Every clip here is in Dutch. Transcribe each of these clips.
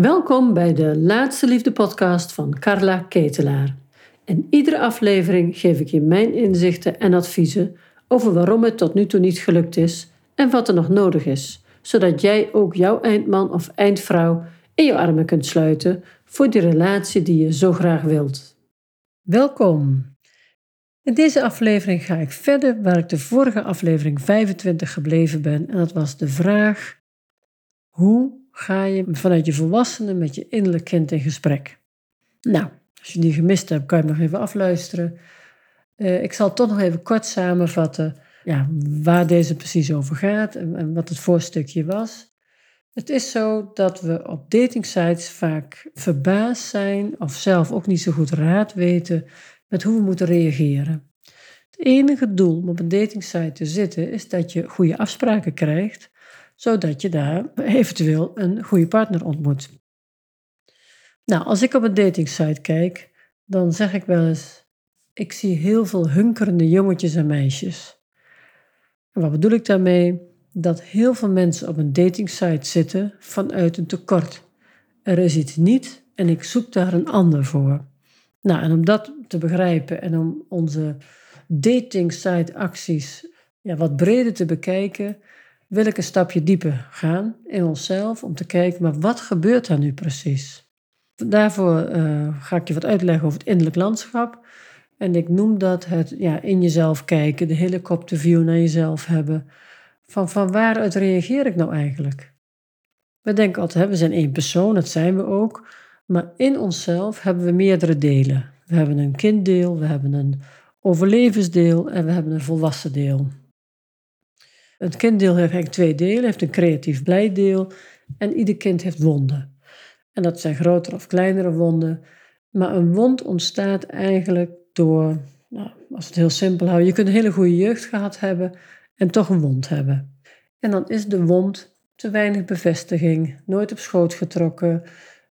Welkom bij de Laatste Liefde podcast van Carla Ketelaar. In iedere aflevering geef ik je mijn inzichten en adviezen over waarom het tot nu toe niet gelukt is en wat er nog nodig is, zodat jij ook jouw eindman of eindvrouw in je armen kunt sluiten voor die relatie die je zo graag wilt. Welkom. In deze aflevering ga ik verder waar ik de vorige aflevering 25 gebleven ben en dat was de vraag: hoe ga je vanuit je volwassenen met je innerlijk kind in gesprek. Nou, als je die gemist hebt, kan je nog even afluisteren. Uh, ik zal toch nog even kort samenvatten ja, waar deze precies over gaat en, en wat het voorstukje was. Het is zo dat we op datingsites vaak verbaasd zijn of zelf ook niet zo goed raad weten met hoe we moeten reageren. Het enige doel om op een datingsite te zitten is dat je goede afspraken krijgt zodat je daar eventueel een goede partner ontmoet. Nou, als ik op een datingsite kijk, dan zeg ik wel eens: ik zie heel veel hunkerende jongetjes en meisjes. En wat bedoel ik daarmee? Dat heel veel mensen op een datingsite zitten vanuit een tekort. Er is iets niet en ik zoek daar een ander voor. Nou, en om dat te begrijpen en om onze datingsite acties ja, wat breder te bekijken, wil ik een stapje dieper gaan in onszelf om te kijken, maar wat gebeurt er nu precies? Daarvoor uh, ga ik je wat uitleggen over het innerlijk landschap. En ik noem dat het ja, in jezelf kijken, de helikopterview naar jezelf hebben. Van, van waaruit reageer ik nou eigenlijk? We denken altijd, we zijn één persoon, dat zijn we ook. Maar in onszelf hebben we meerdere delen. We hebben een kinddeel, we hebben een overlevensdeel en we hebben een volwassen deel. Het kinddeel heeft eigenlijk twee delen. heeft een creatief blij deel en ieder kind heeft wonden. En dat zijn grotere of kleinere wonden. Maar een wond ontstaat eigenlijk door, nou, als we het heel simpel houden, je kunt een hele goede jeugd gehad hebben en toch een wond hebben. En dan is de wond te weinig bevestiging, nooit op schoot getrokken,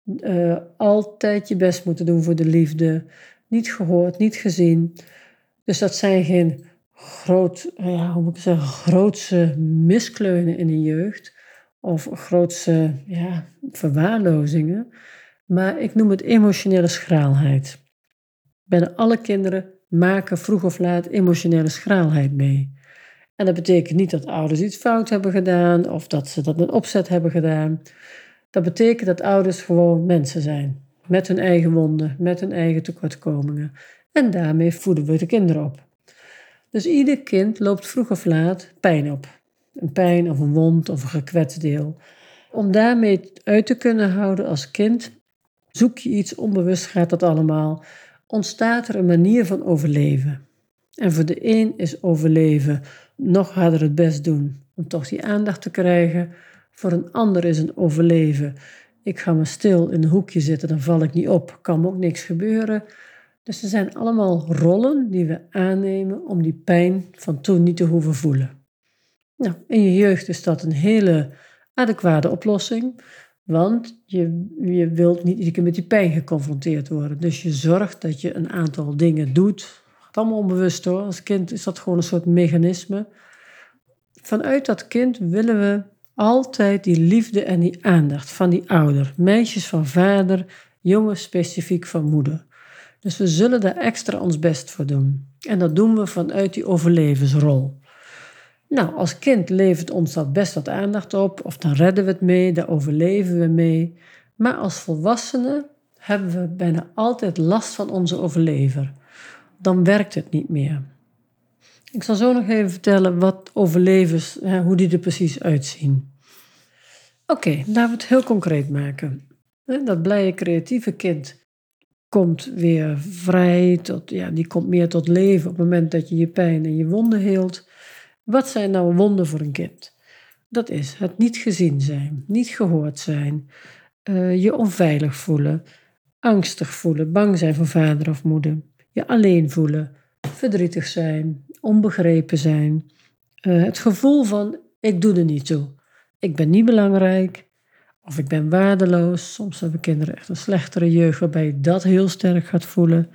uh, altijd je best moeten doen voor de liefde, niet gehoord, niet gezien. Dus dat zijn geen groot, ja, hoe moet ik zeggen, grootse miskleunen in de jeugd. Of grootse ja, verwaarlozingen. Maar ik noem het emotionele schraalheid. Bijna alle kinderen maken vroeg of laat emotionele schraalheid mee. En dat betekent niet dat ouders iets fout hebben gedaan of dat ze dat met opzet hebben gedaan. Dat betekent dat ouders gewoon mensen zijn. Met hun eigen wonden, met hun eigen tekortkomingen. En daarmee voeden we de kinderen op. Dus ieder kind loopt vroeg of laat pijn op. Een pijn of een wond of een gekwetst deel. Om daarmee uit te kunnen houden als kind, zoek je iets, onbewust gaat dat allemaal, ontstaat er een manier van overleven. En voor de een is overleven nog harder het best doen om toch die aandacht te krijgen. Voor een ander is een overleven. Ik ga maar stil in een hoekje zitten, dan val ik niet op, kan me ook niks gebeuren. Dus er zijn allemaal rollen die we aannemen om die pijn van toen niet te hoeven voelen. Nou, in je jeugd is dat een hele adequate oplossing, want je, je wilt niet iedere keer met die pijn geconfronteerd worden. Dus je zorgt dat je een aantal dingen doet. Het allemaal onbewust hoor. Als kind is dat gewoon een soort mechanisme. Vanuit dat kind willen we altijd die liefde en die aandacht van die ouder. Meisjes van vader, jongens specifiek van moeder. Dus we zullen daar extra ons best voor doen. En dat doen we vanuit die overlevensrol. Nou, als kind levert ons dat best wat aandacht op, of dan redden we het mee, daar overleven we mee. Maar als volwassenen hebben we bijna altijd last van onze overlever. Dan werkt het niet meer. Ik zal zo nog even vertellen wat overlevers, hoe die er precies uitzien. Oké, laten we het heel concreet maken. Dat blije creatieve kind komt weer vrij, tot, ja, die komt meer tot leven op het moment dat je je pijn en je wonden heelt. Wat zijn nou wonden voor een kind? Dat is het niet gezien zijn, niet gehoord zijn, uh, je onveilig voelen, angstig voelen, bang zijn voor vader of moeder, je alleen voelen, verdrietig zijn, onbegrepen zijn, uh, het gevoel van ik doe er niet toe, ik ben niet belangrijk, of ik ben waardeloos. Soms hebben kinderen echt een slechtere jeugd waarbij je dat heel sterk gaat voelen.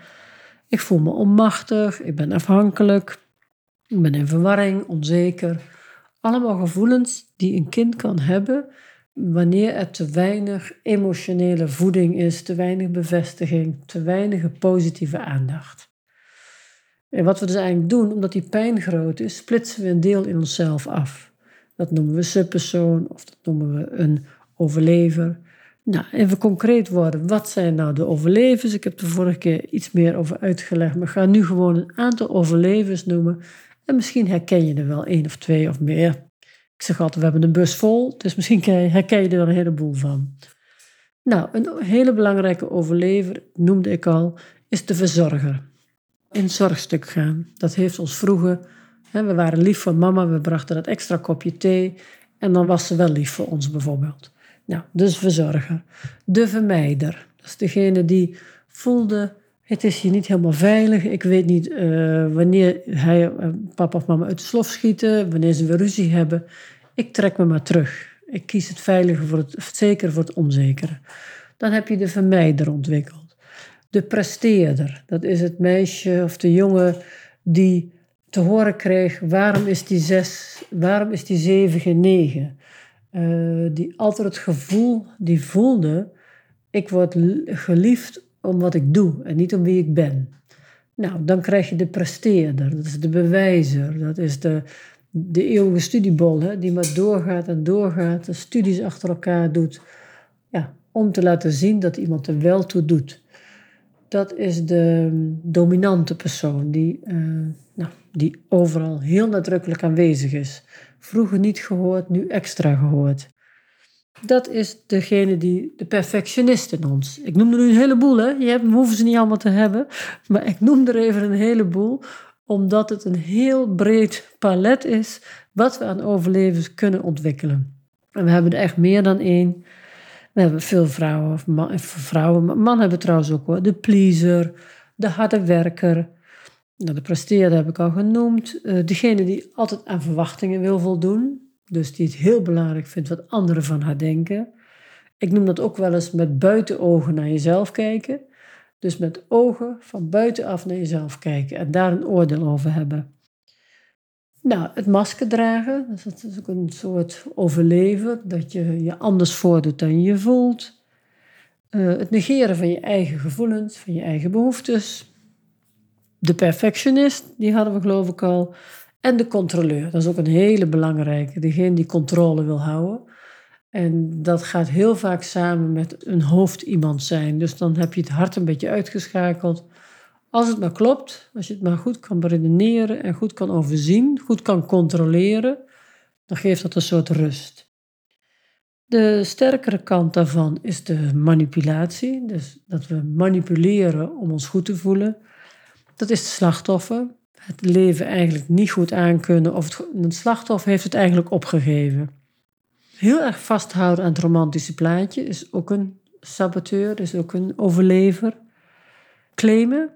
Ik voel me onmachtig, ik ben afhankelijk, ik ben in verwarring, onzeker. Allemaal gevoelens die een kind kan hebben wanneer er te weinig emotionele voeding is, te weinig bevestiging, te weinig positieve aandacht. En wat we dus eigenlijk doen, omdat die pijn groot is, splitsen we een deel in onszelf af. Dat noemen we subpersoon of dat noemen we een overlever. Nou, even concreet worden. Wat zijn nou de overlevers? Ik heb de vorige keer iets meer over uitgelegd, maar ga nu gewoon een aantal overlevers noemen. En misschien herken je er wel één of twee of meer. Ik zeg altijd, we hebben een bus vol, dus misschien herken je er wel een heleboel van. Nou, een hele belangrijke overlever, noemde ik al, is de verzorger. In zorgstuk gaan. Dat heeft ons vroeger, hè, we waren lief voor mama, we brachten dat extra kopje thee en dan was ze wel lief voor ons bijvoorbeeld. Nou, dus verzorger. De vermijder. Dat is degene die voelde, het is hier niet helemaal veilig. Ik weet niet uh, wanneer hij, uh, papa of mama uit de slof schieten, wanneer ze weer ruzie hebben. Ik trek me maar terug. Ik kies het veilige voor het, het voor het onzekere. Dan heb je de vermijder ontwikkeld. De presteerder. Dat is het meisje of de jongen die te horen kreeg: waarom is die zes, waarom is die zeven geen negen? Uh, die altijd het gevoel, die voelde, ik word geliefd om wat ik doe en niet om wie ik ben. Nou, dan krijg je de presteerder, dat is de bewijzer, dat is de, de eeuwige studiebol, hè, die maar doorgaat en doorgaat, de studies achter elkaar doet, ja, om te laten zien dat iemand er wel toe doet. Dat is de dominante persoon die, uh, nou, die overal heel nadrukkelijk aanwezig is. Vroeger niet gehoord, nu extra gehoord. Dat is degene die, de perfectionist in ons. Ik noem er nu een heleboel, hè. Je hebt, hoeven ze niet allemaal te hebben. Maar ik noem er even een heleboel, omdat het een heel breed palet is wat we aan overlevens kunnen ontwikkelen. En we hebben er echt meer dan één. We hebben veel vrouwen, of vrouwen, mannen hebben trouwens ook hoor. De pleaser, de harde werker, nou, de presteerder heb ik al genoemd. Uh, degene die altijd aan verwachtingen wil voldoen. Dus die het heel belangrijk vindt wat anderen van haar denken. Ik noem dat ook wel eens met buitenogen naar jezelf kijken. Dus met ogen van buitenaf naar jezelf kijken en daar een oordeel over hebben. Nou, het masker dragen, dus dat is ook een soort overleven, dat je je anders voordoet dan je voelt. Uh, het negeren van je eigen gevoelens, van je eigen behoeftes de perfectionist, die hadden we geloof ik al. En de controleur, dat is ook een hele belangrijke. Degene die controle wil houden. En dat gaat heel vaak samen met een hoofd iemand zijn. Dus dan heb je het hart een beetje uitgeschakeld. Als het maar klopt, als je het maar goed kan beredeneren en goed kan overzien, goed kan controleren, dan geeft dat een soort rust. De sterkere kant daarvan is de manipulatie. Dus dat we manipuleren om ons goed te voelen. Dat is het slachtoffer. Het leven eigenlijk niet goed aankunnen of het, slachtoffer heeft het eigenlijk opgegeven. Heel erg vasthouden aan het romantische plaatje is ook een saboteur, is ook een overlever. Claimen,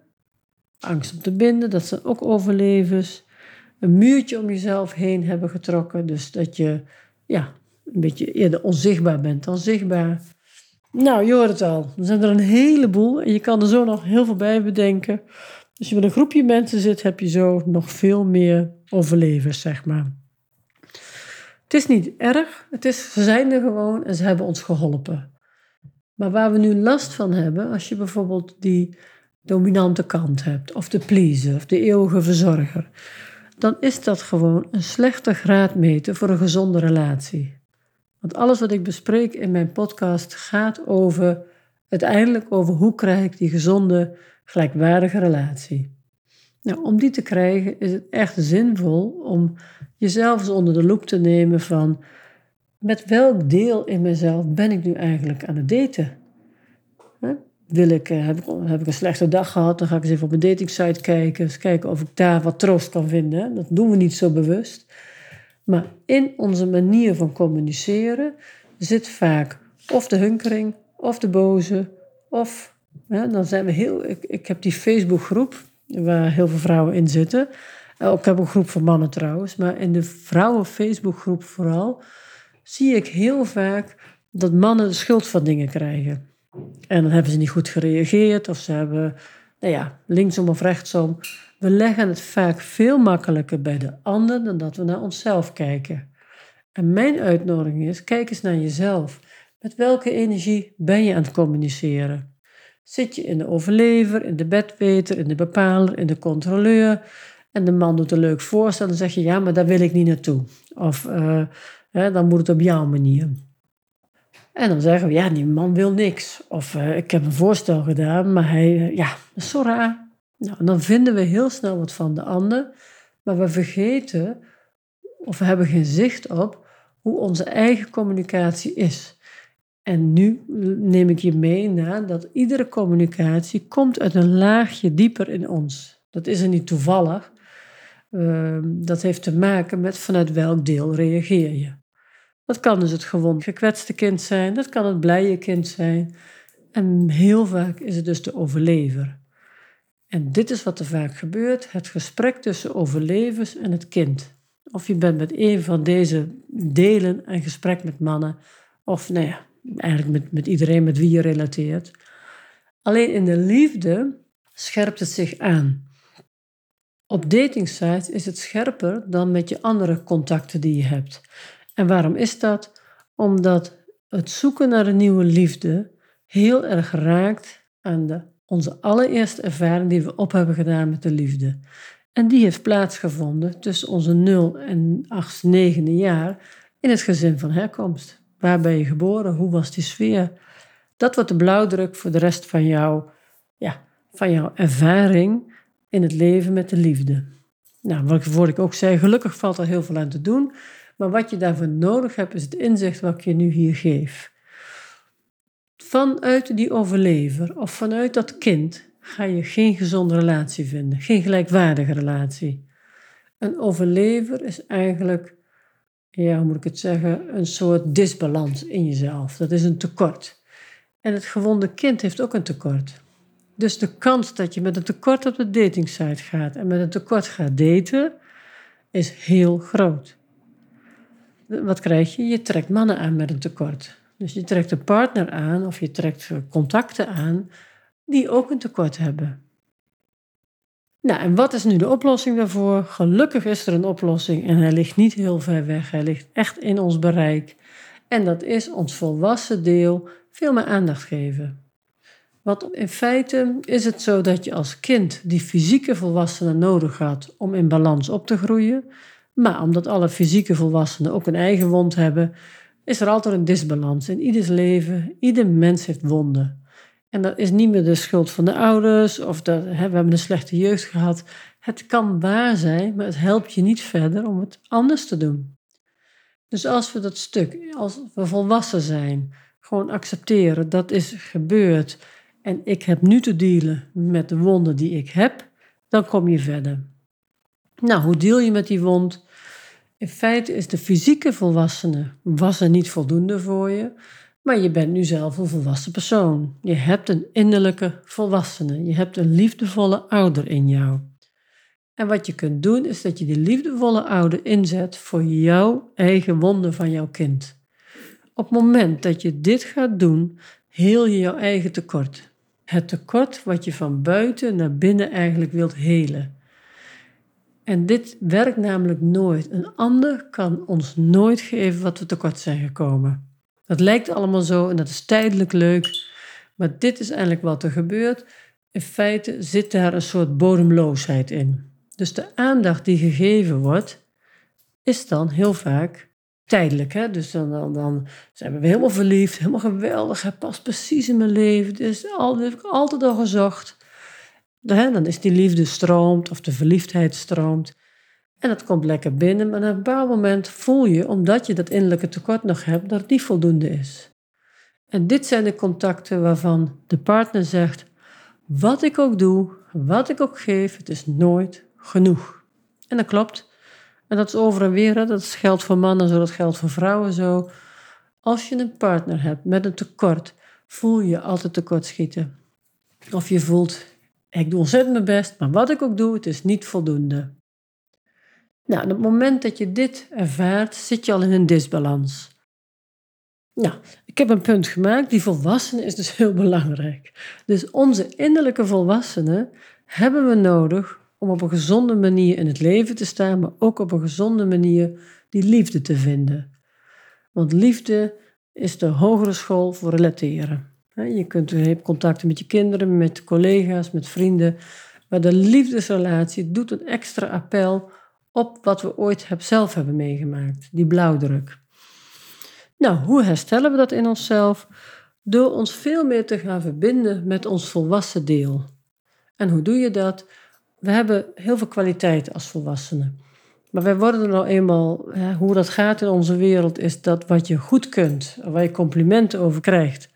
angst om te binden, dat zijn ook overlevers. Een muurtje om jezelf heen hebben getrokken, dus dat je ja, een beetje eerder onzichtbaar bent dan zichtbaar. Nou, je hoort het al. Er zijn er een heleboel en je kan er zo nog heel veel bij bedenken. Als je met een groepje mensen zit, heb je zo nog veel meer overlevers, zeg maar. Het is niet erg, het is, ze zijn er gewoon en ze hebben ons geholpen. Maar waar we nu last van hebben, als je bijvoorbeeld die dominante kant hebt, of de pleaser, of de eeuwige verzorger, dan is dat gewoon een slechte graadmeter voor een gezonde relatie. Want alles wat ik bespreek in mijn podcast gaat over, uiteindelijk over hoe krijg ik die gezonde gelijkwaardige relatie. Nou, om die te krijgen is het echt zinvol om jezelf eens onder de loep te nemen van met welk deel in mezelf ben ik nu eigenlijk aan het daten? Wil ik, eh, heb, ik, heb ik een slechte dag gehad, dan ga ik eens even op een datingsite kijken, eens kijken of ik daar wat troost kan vinden. Dat doen we niet zo bewust. Maar in onze manier van communiceren zit vaak of de hunkering, of de boze, of dan zijn we heel. Ik, ik heb die Facebookgroep waar heel veel vrouwen in zitten. Uh, ik heb een groep van mannen trouwens, maar in de vrouwen Facebookgroep vooral zie ik heel vaak dat mannen de schuld van dingen krijgen. En dan hebben ze niet goed gereageerd of ze hebben, nou ja, linksom of rechtsom. We leggen het vaak veel makkelijker bij de ander dan dat we naar onszelf kijken. En mijn uitnodiging is: kijk eens naar jezelf. Met welke energie ben je aan het communiceren? Zit je in de overlever, in de bedweter, in de bepaler, in de controleur? En de man doet een leuk voorstel dan zeg je: ja, maar daar wil ik niet naartoe. Of uh, hè, dan moet het op jouw manier. En dan zeggen we: ja, die man wil niks. Of uh, ik heb een voorstel gedaan, maar hij, uh, ja, zo raar. Nou, dan vinden we heel snel wat van de ander, maar we vergeten of we hebben geen zicht op hoe onze eigen communicatie is. En nu neem ik je mee naar dat iedere communicatie komt uit een laagje dieper in ons. Dat is er niet toevallig. Uh, dat heeft te maken met vanuit welk deel reageer je. Dat kan dus het gewoon gekwetste kind zijn, dat kan het blije kind zijn. En heel vaak is het dus de overlever. En dit is wat er vaak gebeurt: het gesprek tussen overlevers en het kind. Of je bent met een van deze delen een gesprek met mannen, of nou ja, eigenlijk met, met iedereen met wie je relateert. Alleen in de liefde scherpt het zich aan. Op datingsites is het scherper dan met je andere contacten die je hebt. En waarom is dat? Omdat het zoeken naar een nieuwe liefde heel erg raakt aan de, onze allereerste ervaring die we op hebben gedaan met de liefde. En die heeft plaatsgevonden tussen onze 0 en 8, 9 jaar in het gezin van herkomst. Waar ben je geboren? Hoe was die sfeer? Dat wordt de blauwdruk voor de rest van, jou, ja, van jouw ervaring in het leven met de liefde. Nou, wat ik ook zei, gelukkig valt er heel veel aan te doen. Maar wat je daarvoor nodig hebt, is het inzicht wat ik je nu hier geef. Vanuit die overlever of vanuit dat kind ga je geen gezonde relatie vinden, geen gelijkwaardige relatie. Een overlever is eigenlijk, ja, hoe moet ik het zeggen, een soort disbalans in jezelf. Dat is een tekort. En het gewonde kind heeft ook een tekort. Dus de kans dat je met een tekort op de datingsite gaat en met een tekort gaat daten, is heel groot. Wat krijg je? Je trekt mannen aan met een tekort. Dus je trekt een partner aan of je trekt contacten aan die ook een tekort hebben. Nou, en wat is nu de oplossing daarvoor? Gelukkig is er een oplossing en hij ligt niet heel ver weg. Hij ligt echt in ons bereik. En dat is ons volwassen deel veel meer aandacht geven. Want in feite is het zo dat je als kind die fysieke volwassenen nodig had om in balans op te groeien. Maar omdat alle fysieke volwassenen ook een eigen wond hebben, is er altijd een disbalans in ieders leven. Ieder mens heeft wonden. En dat is niet meer de schuld van de ouders of dat we hebben een slechte jeugd gehad. Het kan waar zijn, maar het helpt je niet verder om het anders te doen. Dus als we dat stuk, als we volwassen zijn, gewoon accepteren dat is gebeurd en ik heb nu te dealen met de wonden die ik heb, dan kom je verder. Nou, hoe deel je met die wond? In feite is de fysieke volwassene was er niet voldoende voor je. Maar je bent nu zelf een volwassen persoon. Je hebt een innerlijke volwassene. Je hebt een liefdevolle ouder in jou. En wat je kunt doen, is dat je die liefdevolle ouder inzet voor jouw eigen wonden van jouw kind. Op het moment dat je dit gaat doen, heel je jouw eigen tekort. Het tekort wat je van buiten naar binnen eigenlijk wilt helen. En dit werkt namelijk nooit. Een ander kan ons nooit geven wat we tekort zijn gekomen. Dat lijkt allemaal zo en dat is tijdelijk leuk, maar dit is eigenlijk wat er gebeurt. In feite zit daar een soort bodemloosheid in. Dus de aandacht die gegeven wordt, is dan heel vaak tijdelijk. Hè? Dus dan, dan, dan zijn we helemaal verliefd, helemaal geweldig. Het past precies in mijn leven. Dus al, dat heb ik altijd al gezocht. Dan is die liefde stroomt of de verliefdheid stroomt. En dat komt lekker binnen, maar op een bepaald moment voel je, omdat je dat innerlijke tekort nog hebt, dat niet voldoende is. En dit zijn de contacten waarvan de partner zegt: Wat ik ook doe, wat ik ook geef, het is nooit genoeg. En dat klopt. En dat is over en weer, dat geldt voor mannen zo, dat geldt voor vrouwen zo. Als je een partner hebt met een tekort, voel je altijd tekortschieten. Of je voelt, ik doe ontzettend mijn best, maar wat ik ook doe, het is niet voldoende. Nou, op het moment dat je dit ervaart, zit je al in een disbalans. Nou, ik heb een punt gemaakt. Die volwassene is dus heel belangrijk. Dus onze innerlijke volwassenen hebben we nodig om op een gezonde manier in het leven te staan, maar ook op een gezonde manier die liefde te vinden. Want liefde is de hogere school voor relateren. Je kunt je contacten met je kinderen, met collega's, met vrienden. Maar de liefdesrelatie doet een extra appel op wat we ooit zelf hebben meegemaakt, die blauwdruk. Nou, hoe herstellen we dat in onszelf? Door ons veel meer te gaan verbinden met ons volwassen deel. En hoe doe je dat? We hebben heel veel kwaliteit als volwassenen. Maar wij worden er nou eenmaal, hoe dat gaat in onze wereld, is dat wat je goed kunt, waar je complimenten over krijgt,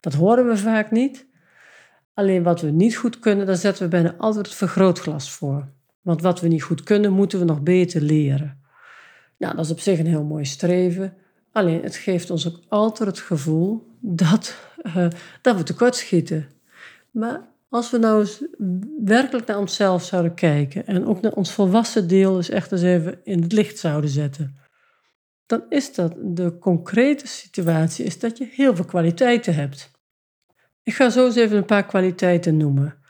dat horen we vaak niet. Alleen wat we niet goed kunnen, daar zetten we bijna altijd het vergrootglas voor. Want wat we niet goed kunnen, moeten we nog beter leren. Nou, dat is op zich een heel mooi streven. Alleen het geeft ons ook altijd het gevoel dat, uh, dat we tekortschieten. Maar als we nou eens werkelijk naar onszelf zouden kijken en ook naar ons volwassen deel eens echt eens even in het licht zouden zetten, dan is dat de concrete situatie is dat je heel veel kwaliteiten hebt. Ik ga zo eens even een paar kwaliteiten noemen.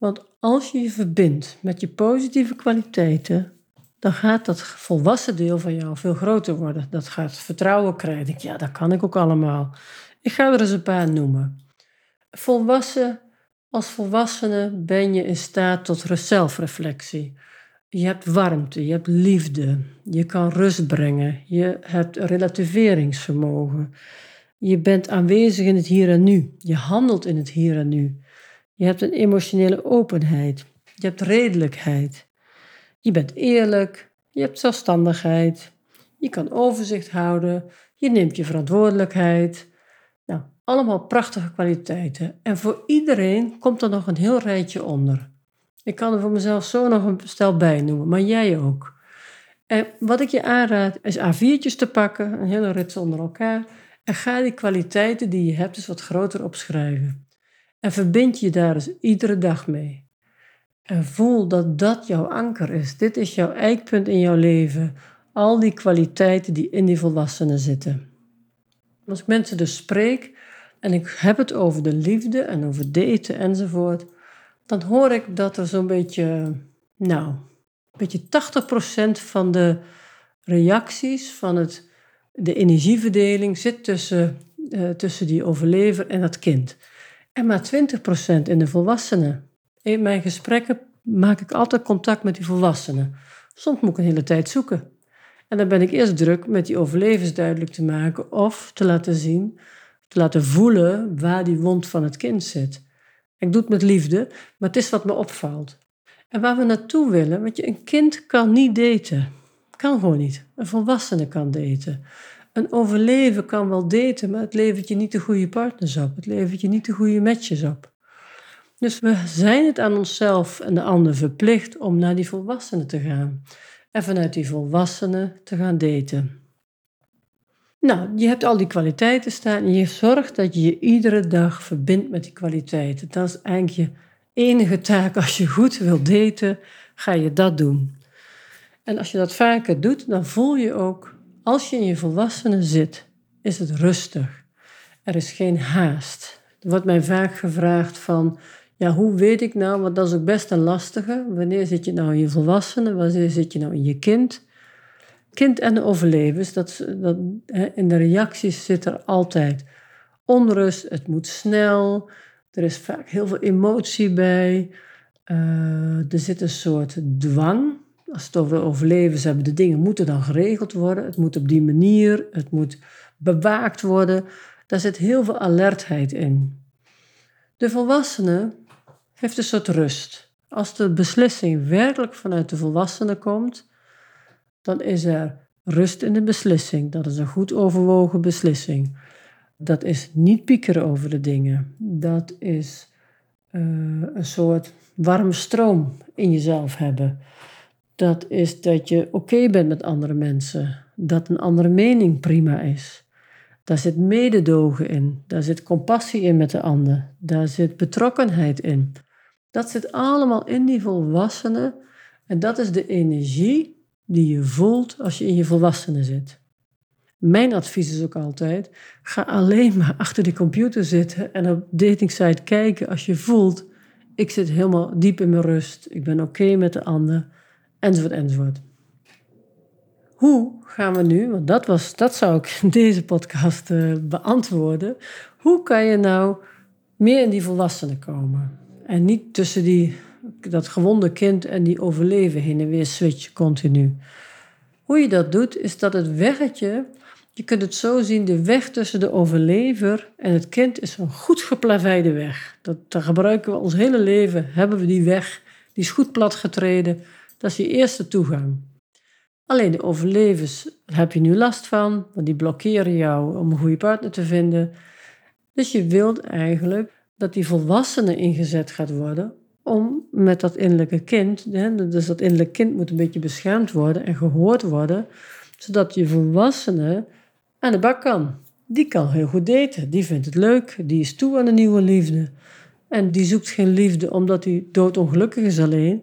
Want als je je verbindt met je positieve kwaliteiten, dan gaat dat volwassen deel van jou veel groter worden. Dat gaat vertrouwen krijgen. Ja, dat kan ik ook allemaal. Ik ga er eens een paar noemen. Volwassen, als volwassene ben je in staat tot zelfreflectie. Je hebt warmte, je hebt liefde, je kan rust brengen, je hebt relativeringsvermogen. Je bent aanwezig in het hier en nu, je handelt in het hier en nu. Je hebt een emotionele openheid, je hebt redelijkheid. Je bent eerlijk, je hebt zelfstandigheid, je kan overzicht houden, je neemt je verantwoordelijkheid. Nou, allemaal prachtige kwaliteiten. En voor iedereen komt er nog een heel rijtje onder. Ik kan er voor mezelf zo nog een stel bij noemen, maar jij ook. En wat ik je aanraad is A4'tjes te pakken, een hele rits onder elkaar. En ga die kwaliteiten die je hebt eens wat groter opschrijven. En verbind je daar eens iedere dag mee. En voel dat dat jouw anker is. Dit is jouw eikpunt in jouw leven. Al die kwaliteiten die in die volwassenen zitten. Als ik mensen dus spreek en ik heb het over de liefde en over daten enzovoort, dan hoor ik dat er zo'n beetje, nou, een beetje 80% van de reacties van het, de energieverdeling zit tussen, uh, tussen die overlever en dat kind. En maar 20% in de volwassenen. In mijn gesprekken maak ik altijd contact met die volwassenen. Soms moet ik een hele tijd zoeken. En dan ben ik eerst druk met die overlevens duidelijk te maken of te laten zien, te laten voelen waar die wond van het kind zit. Ik doe het met liefde, maar het is wat me opvalt. En waar we naartoe willen, want je, een kind kan niet daten. Kan gewoon niet. Een volwassene kan daten. Overleven kan wel daten, maar het levert je niet de goede partners op. Het levert je niet de goede matches op. Dus we zijn het aan onszelf en de ander verplicht om naar die volwassenen te gaan. En vanuit die volwassenen te gaan daten. Nou, je hebt al die kwaliteiten staan en je zorgt dat je je iedere dag verbindt met die kwaliteiten. Dat is eigenlijk je enige taak. Als je goed wilt daten, ga je dat doen. En als je dat vaker doet, dan voel je ook, als je in je volwassenen zit, is het rustig. Er is geen haast. Er wordt mij vaak gevraagd van, ja, hoe weet ik nou, want dat is ook best een lastige. Wanneer zit je nou in je volwassenen? Wanneer zit je nou in je kind? Kind en overlevens, dat, dat, in de reacties zit er altijd onrust, het moet snel, er is vaak heel veel emotie bij, uh, er zit een soort dwang. Als het over overlevens hebben, de dingen moeten dan geregeld worden, het moet op die manier, het moet bewaakt worden. Daar zit heel veel alertheid in. De volwassene heeft een soort rust. Als de beslissing werkelijk vanuit de volwassene komt, dan is er rust in de beslissing. Dat is een goed overwogen beslissing. Dat is niet piekeren over de dingen. Dat is uh, een soort warme stroom in jezelf hebben. Dat is dat je oké bent met andere mensen. Dat een andere mening prima is. Daar zit mededogen in. Daar zit compassie in met de ander. Daar zit betrokkenheid in. Dat zit allemaal in die volwassenen. En dat is de energie die je voelt als je in je volwassenen zit. Mijn advies is ook altijd: ga alleen maar achter die computer zitten en op datingsite kijken als je voelt: ik zit helemaal diep in mijn rust, ik ben oké met de ander, enzovoort, enzovoort. hoe gaan we nu, want dat, was, dat zou ik in deze podcast uh, beantwoorden. Hoe kan je nou meer in die volwassenen komen? En niet tussen die, dat gewonde kind en die overleven heen en weer switchen continu. Hoe je dat doet, is dat het weggetje, je kunt het zo zien, de weg tussen de overlever en het kind is een goed geplaveide weg. Dat, daar gebruiken we ons hele leven, hebben we die weg, die is goed platgetreden. Dat is je eerste toegang. Alleen de overlevers heb je nu last van, want die blokkeren jou om een goede partner te vinden. Dus je wilt eigenlijk dat die volwassene ingezet gaat worden om met dat innerlijke kind, dus dat innerlijke kind moet een beetje beschermd worden en gehoord worden, zodat je volwassene aan de bak kan. Die kan heel goed daten, die vindt het leuk, die is toe aan een nieuwe liefde. En die zoekt geen liefde omdat hij doodongelukkig is alleen.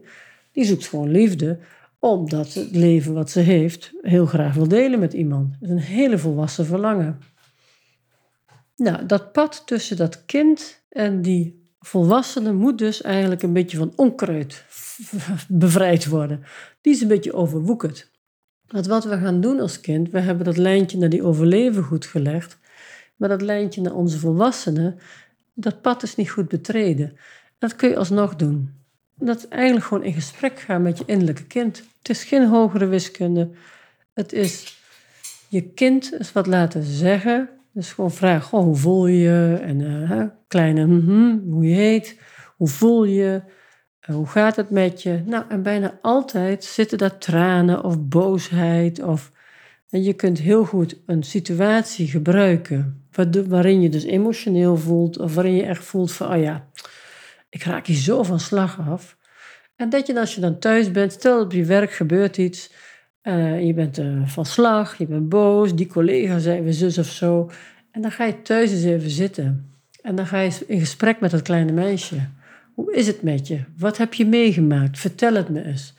Die zoekt gewoon liefde omdat het leven wat ze heeft heel graag wil delen met iemand. Het is een hele volwassen verlangen. Nou, dat pad tussen dat kind en die volwassene moet dus eigenlijk een beetje van onkruid bevrijd worden. Die is een beetje overwoekerd. Want wat we gaan doen als kind, we hebben dat lijntje naar die overleven goed gelegd, maar dat lijntje naar onze volwassenen, dat pad is niet goed betreden. Dat kun je alsnog doen. Dat eigenlijk gewoon in gesprek gaan met je innerlijke kind. Het is geen hogere wiskunde. Het is je kind eens wat laten zeggen. Dus gewoon vragen, hoe voel je? En uh, kleine, mm hoe je heet, hoe voel je? Uh, hoe gaat het met je? Nou, en bijna altijd zitten daar tranen of boosheid. Of, en je kunt heel goed een situatie gebruiken waarin je dus emotioneel voelt. Of waarin je echt voelt van, oh ja, ik raak hier zo van slag af. En dat je als je dan thuis bent, stel op je werk gebeurt iets, uh, je bent uh, van slag, je bent boos, die collega zei weer zus of zo. En dan ga je thuis eens even zitten. En dan ga je in gesprek met dat kleine meisje. Hoe is het met je? Wat heb je meegemaakt? Vertel het me eens.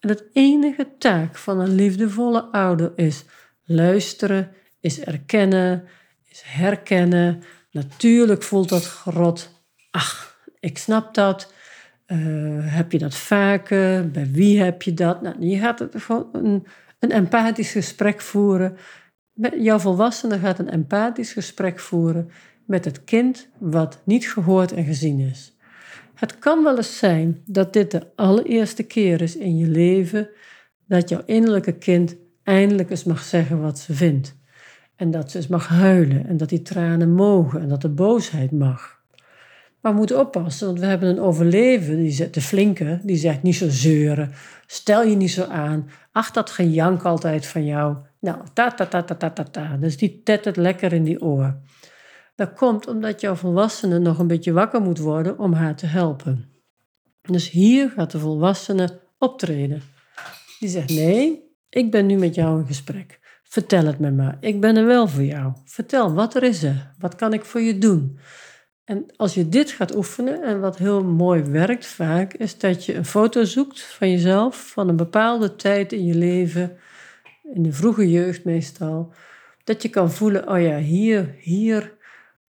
En het enige taak van een liefdevolle ouder is luisteren, is erkennen, is herkennen. Natuurlijk voelt dat grot. Ach, ik snap dat. Uh, heb je dat vaker? Bij wie heb je dat? Nou, je gaat gewoon een, een empathisch gesprek voeren. Jouw volwassene gaat een empathisch gesprek voeren met het kind wat niet gehoord en gezien is. Het kan wel eens zijn dat dit de allereerste keer is in je leven dat jouw innerlijke kind eindelijk eens mag zeggen wat ze vindt. En dat ze eens mag huilen en dat die tranen mogen en dat de boosheid mag. Maar we moeten oppassen, want we hebben een overleven, die zegt, de flinke, die zegt niet zo zeuren. Stel je niet zo aan. Ach, dat gejank altijd van jou. Nou, ta ta ta ta ta ta ta. Dus die tettert lekker in die oor. Dat komt omdat jouw volwassene nog een beetje wakker moet worden om haar te helpen. Dus hier gaat de volwassene optreden. Die zegt: Nee, ik ben nu met jou in gesprek. Vertel het me maar. Ik ben er wel voor jou. Vertel, wat er is er? Wat kan ik voor je doen? En als je dit gaat oefenen, en wat heel mooi werkt vaak, is dat je een foto zoekt van jezelf, van een bepaalde tijd in je leven, in de vroege jeugd meestal, dat je kan voelen, oh ja, hier, hier,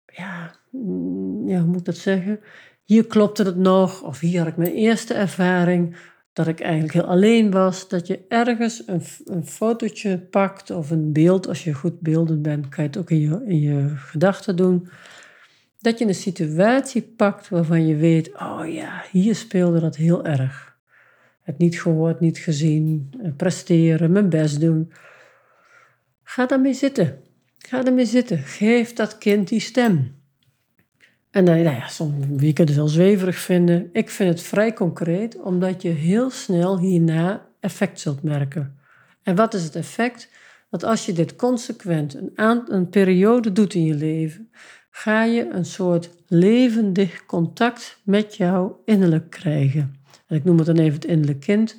ja, mm, ja hoe moet ik dat zeggen? Hier klopte het nog, of hier had ik mijn eerste ervaring, dat ik eigenlijk heel alleen was. Dat je ergens een, een fotootje pakt of een beeld, als je goed beeldend bent, kan je het ook in je, in je gedachten doen dat je een situatie pakt waarvan je weet, oh ja, hier speelde dat heel erg. Het niet gehoord, niet gezien, eh, presteren, mijn best doen. Ga daarmee zitten. Ga ermee zitten. Geef dat kind die stem. En dan, nou ja, soms, kunt het wel zweverig vinden. Ik vind het vrij concreet, omdat je heel snel hierna effect zult merken. En wat is het effect? Dat als je dit consequent een, een periode doet in je leven, ga je een soort levendig contact met jouw innerlijk krijgen. En ik noem het dan even het innerlijk kind,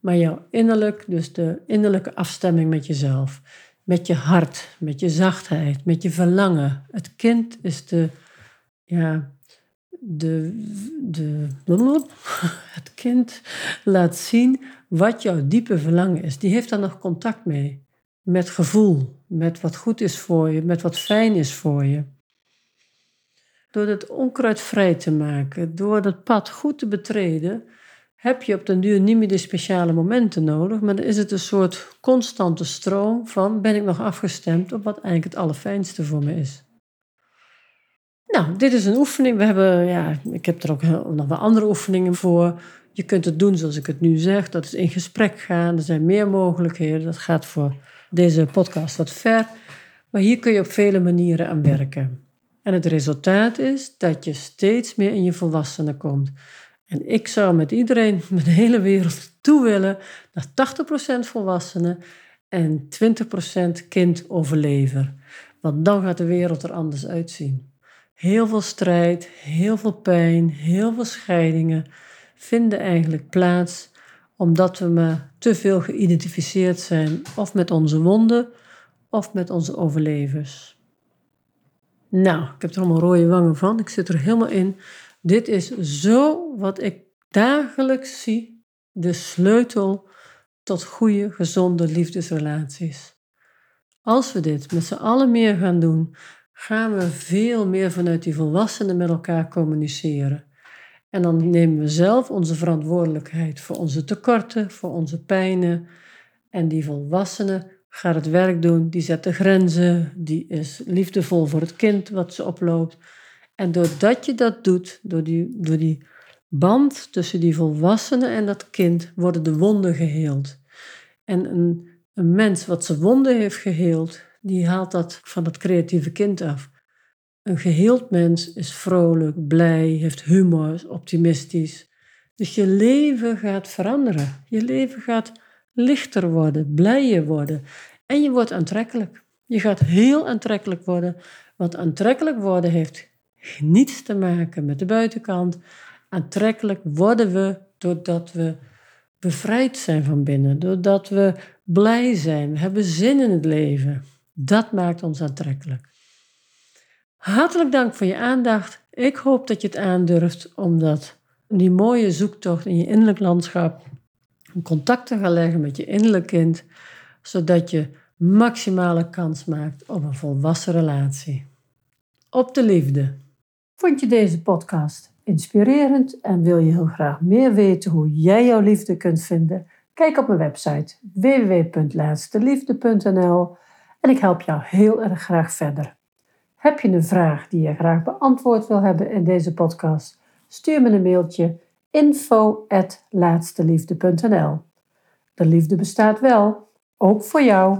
maar jouw innerlijk, dus de innerlijke afstemming met jezelf, met je hart, met je zachtheid, met je verlangen. Het kind is de, ja, de, de, het kind laat zien wat jouw diepe verlangen is. Die heeft daar nog contact mee. Met gevoel, met wat goed is voor je, met wat fijn is voor je. Door het onkruid vrij te maken, door dat pad goed te betreden, heb je op den duur niet meer de speciale momenten nodig, maar dan is het een soort constante stroom van ben ik nog afgestemd op wat eigenlijk het allerfijnste voor me is. Nou, dit is een oefening. We hebben, ja, ik heb er ook nog wel andere oefeningen voor. Je kunt het doen zoals ik het nu zeg. Dat is in gesprek gaan. Er zijn meer mogelijkheden. Dat gaat voor deze podcast wat ver. Maar hier kun je op vele manieren aan werken. En het resultaat is dat je steeds meer in je volwassenen komt. En ik zou met iedereen, met de hele wereld toe willen naar 80% volwassenen en 20% kind overlever. Want dan gaat de wereld er anders uitzien. Heel veel strijd, heel veel pijn, heel veel scheidingen vinden eigenlijk plaats omdat we maar te veel geïdentificeerd zijn of met onze wonden of met onze overlevers. Nou, ik heb er allemaal rode wangen van. Ik zit er helemaal in. Dit is zo wat ik dagelijks zie. De sleutel tot goede, gezonde liefdesrelaties. Als we dit met z'n allen meer gaan doen, gaan we veel meer vanuit die volwassenen met elkaar communiceren. En dan nemen we zelf onze verantwoordelijkheid voor onze tekorten, voor onze pijnen. En die volwassenen gaat het werk doen, die zet de grenzen, die is liefdevol voor het kind wat ze oploopt. En doordat je dat doet, door die, door die band tussen die volwassene en dat kind, worden de wonden geheeld. En een, een mens wat zijn wonden heeft geheeld, die haalt dat van het creatieve kind af. Een geheeld mens is vrolijk, blij, heeft humor, is optimistisch. Dus je leven gaat veranderen. Je leven gaat lichter worden, blijer worden. En je wordt aantrekkelijk. Je gaat heel aantrekkelijk worden. Want aantrekkelijk worden heeft niets te maken met de buitenkant. Aantrekkelijk worden we doordat we bevrijd zijn van binnen. Doordat we blij zijn. We hebben zin in het leven. Dat maakt ons aantrekkelijk. Hartelijk dank voor je aandacht. Ik hoop dat je het aandurft om dat, die mooie zoektocht in je innerlijk landschap, contact te gaan leggen met je innerlijk kind, zodat je maximale kans maakt op een volwassen relatie. Op de liefde. Vond je deze podcast inspirerend en wil je heel graag meer weten hoe jij jouw liefde kunt vinden? Kijk op mijn website www.laatsteliefde.nl en ik help jou heel erg graag verder. Heb je een vraag die je graag beantwoord wil hebben in deze podcast? Stuur me een mailtje info@laatsteliefde.nl. De liefde bestaat wel, ook voor jou.